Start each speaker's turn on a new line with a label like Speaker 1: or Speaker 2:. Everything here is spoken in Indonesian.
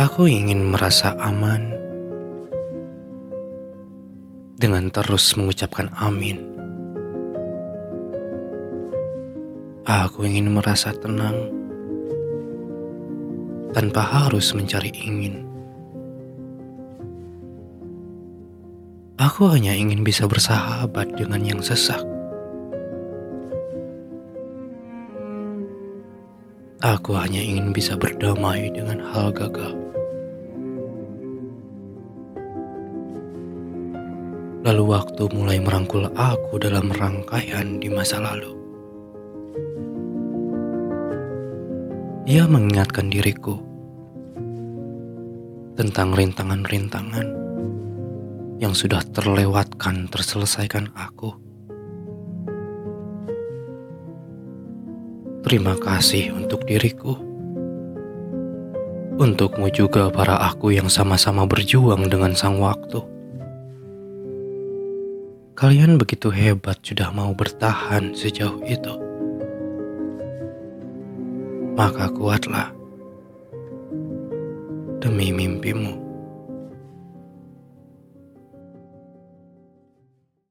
Speaker 1: Aku ingin merasa aman dengan terus mengucapkan amin. Aku ingin merasa tenang tanpa harus mencari ingin. Aku hanya ingin bisa bersahabat dengan yang sesak. Aku hanya ingin bisa berdamai dengan hal gagal. Lalu waktu mulai merangkul aku dalam rangkaian di masa lalu. Ia mengingatkan diriku tentang rintangan-rintangan yang sudah terlewatkan terselesaikan aku. Terima kasih untuk diriku. Untukmu juga para aku yang sama-sama berjuang dengan sang waktu. Kalian begitu hebat sudah mau bertahan sejauh itu. Maka kuatlah demi mimpimu.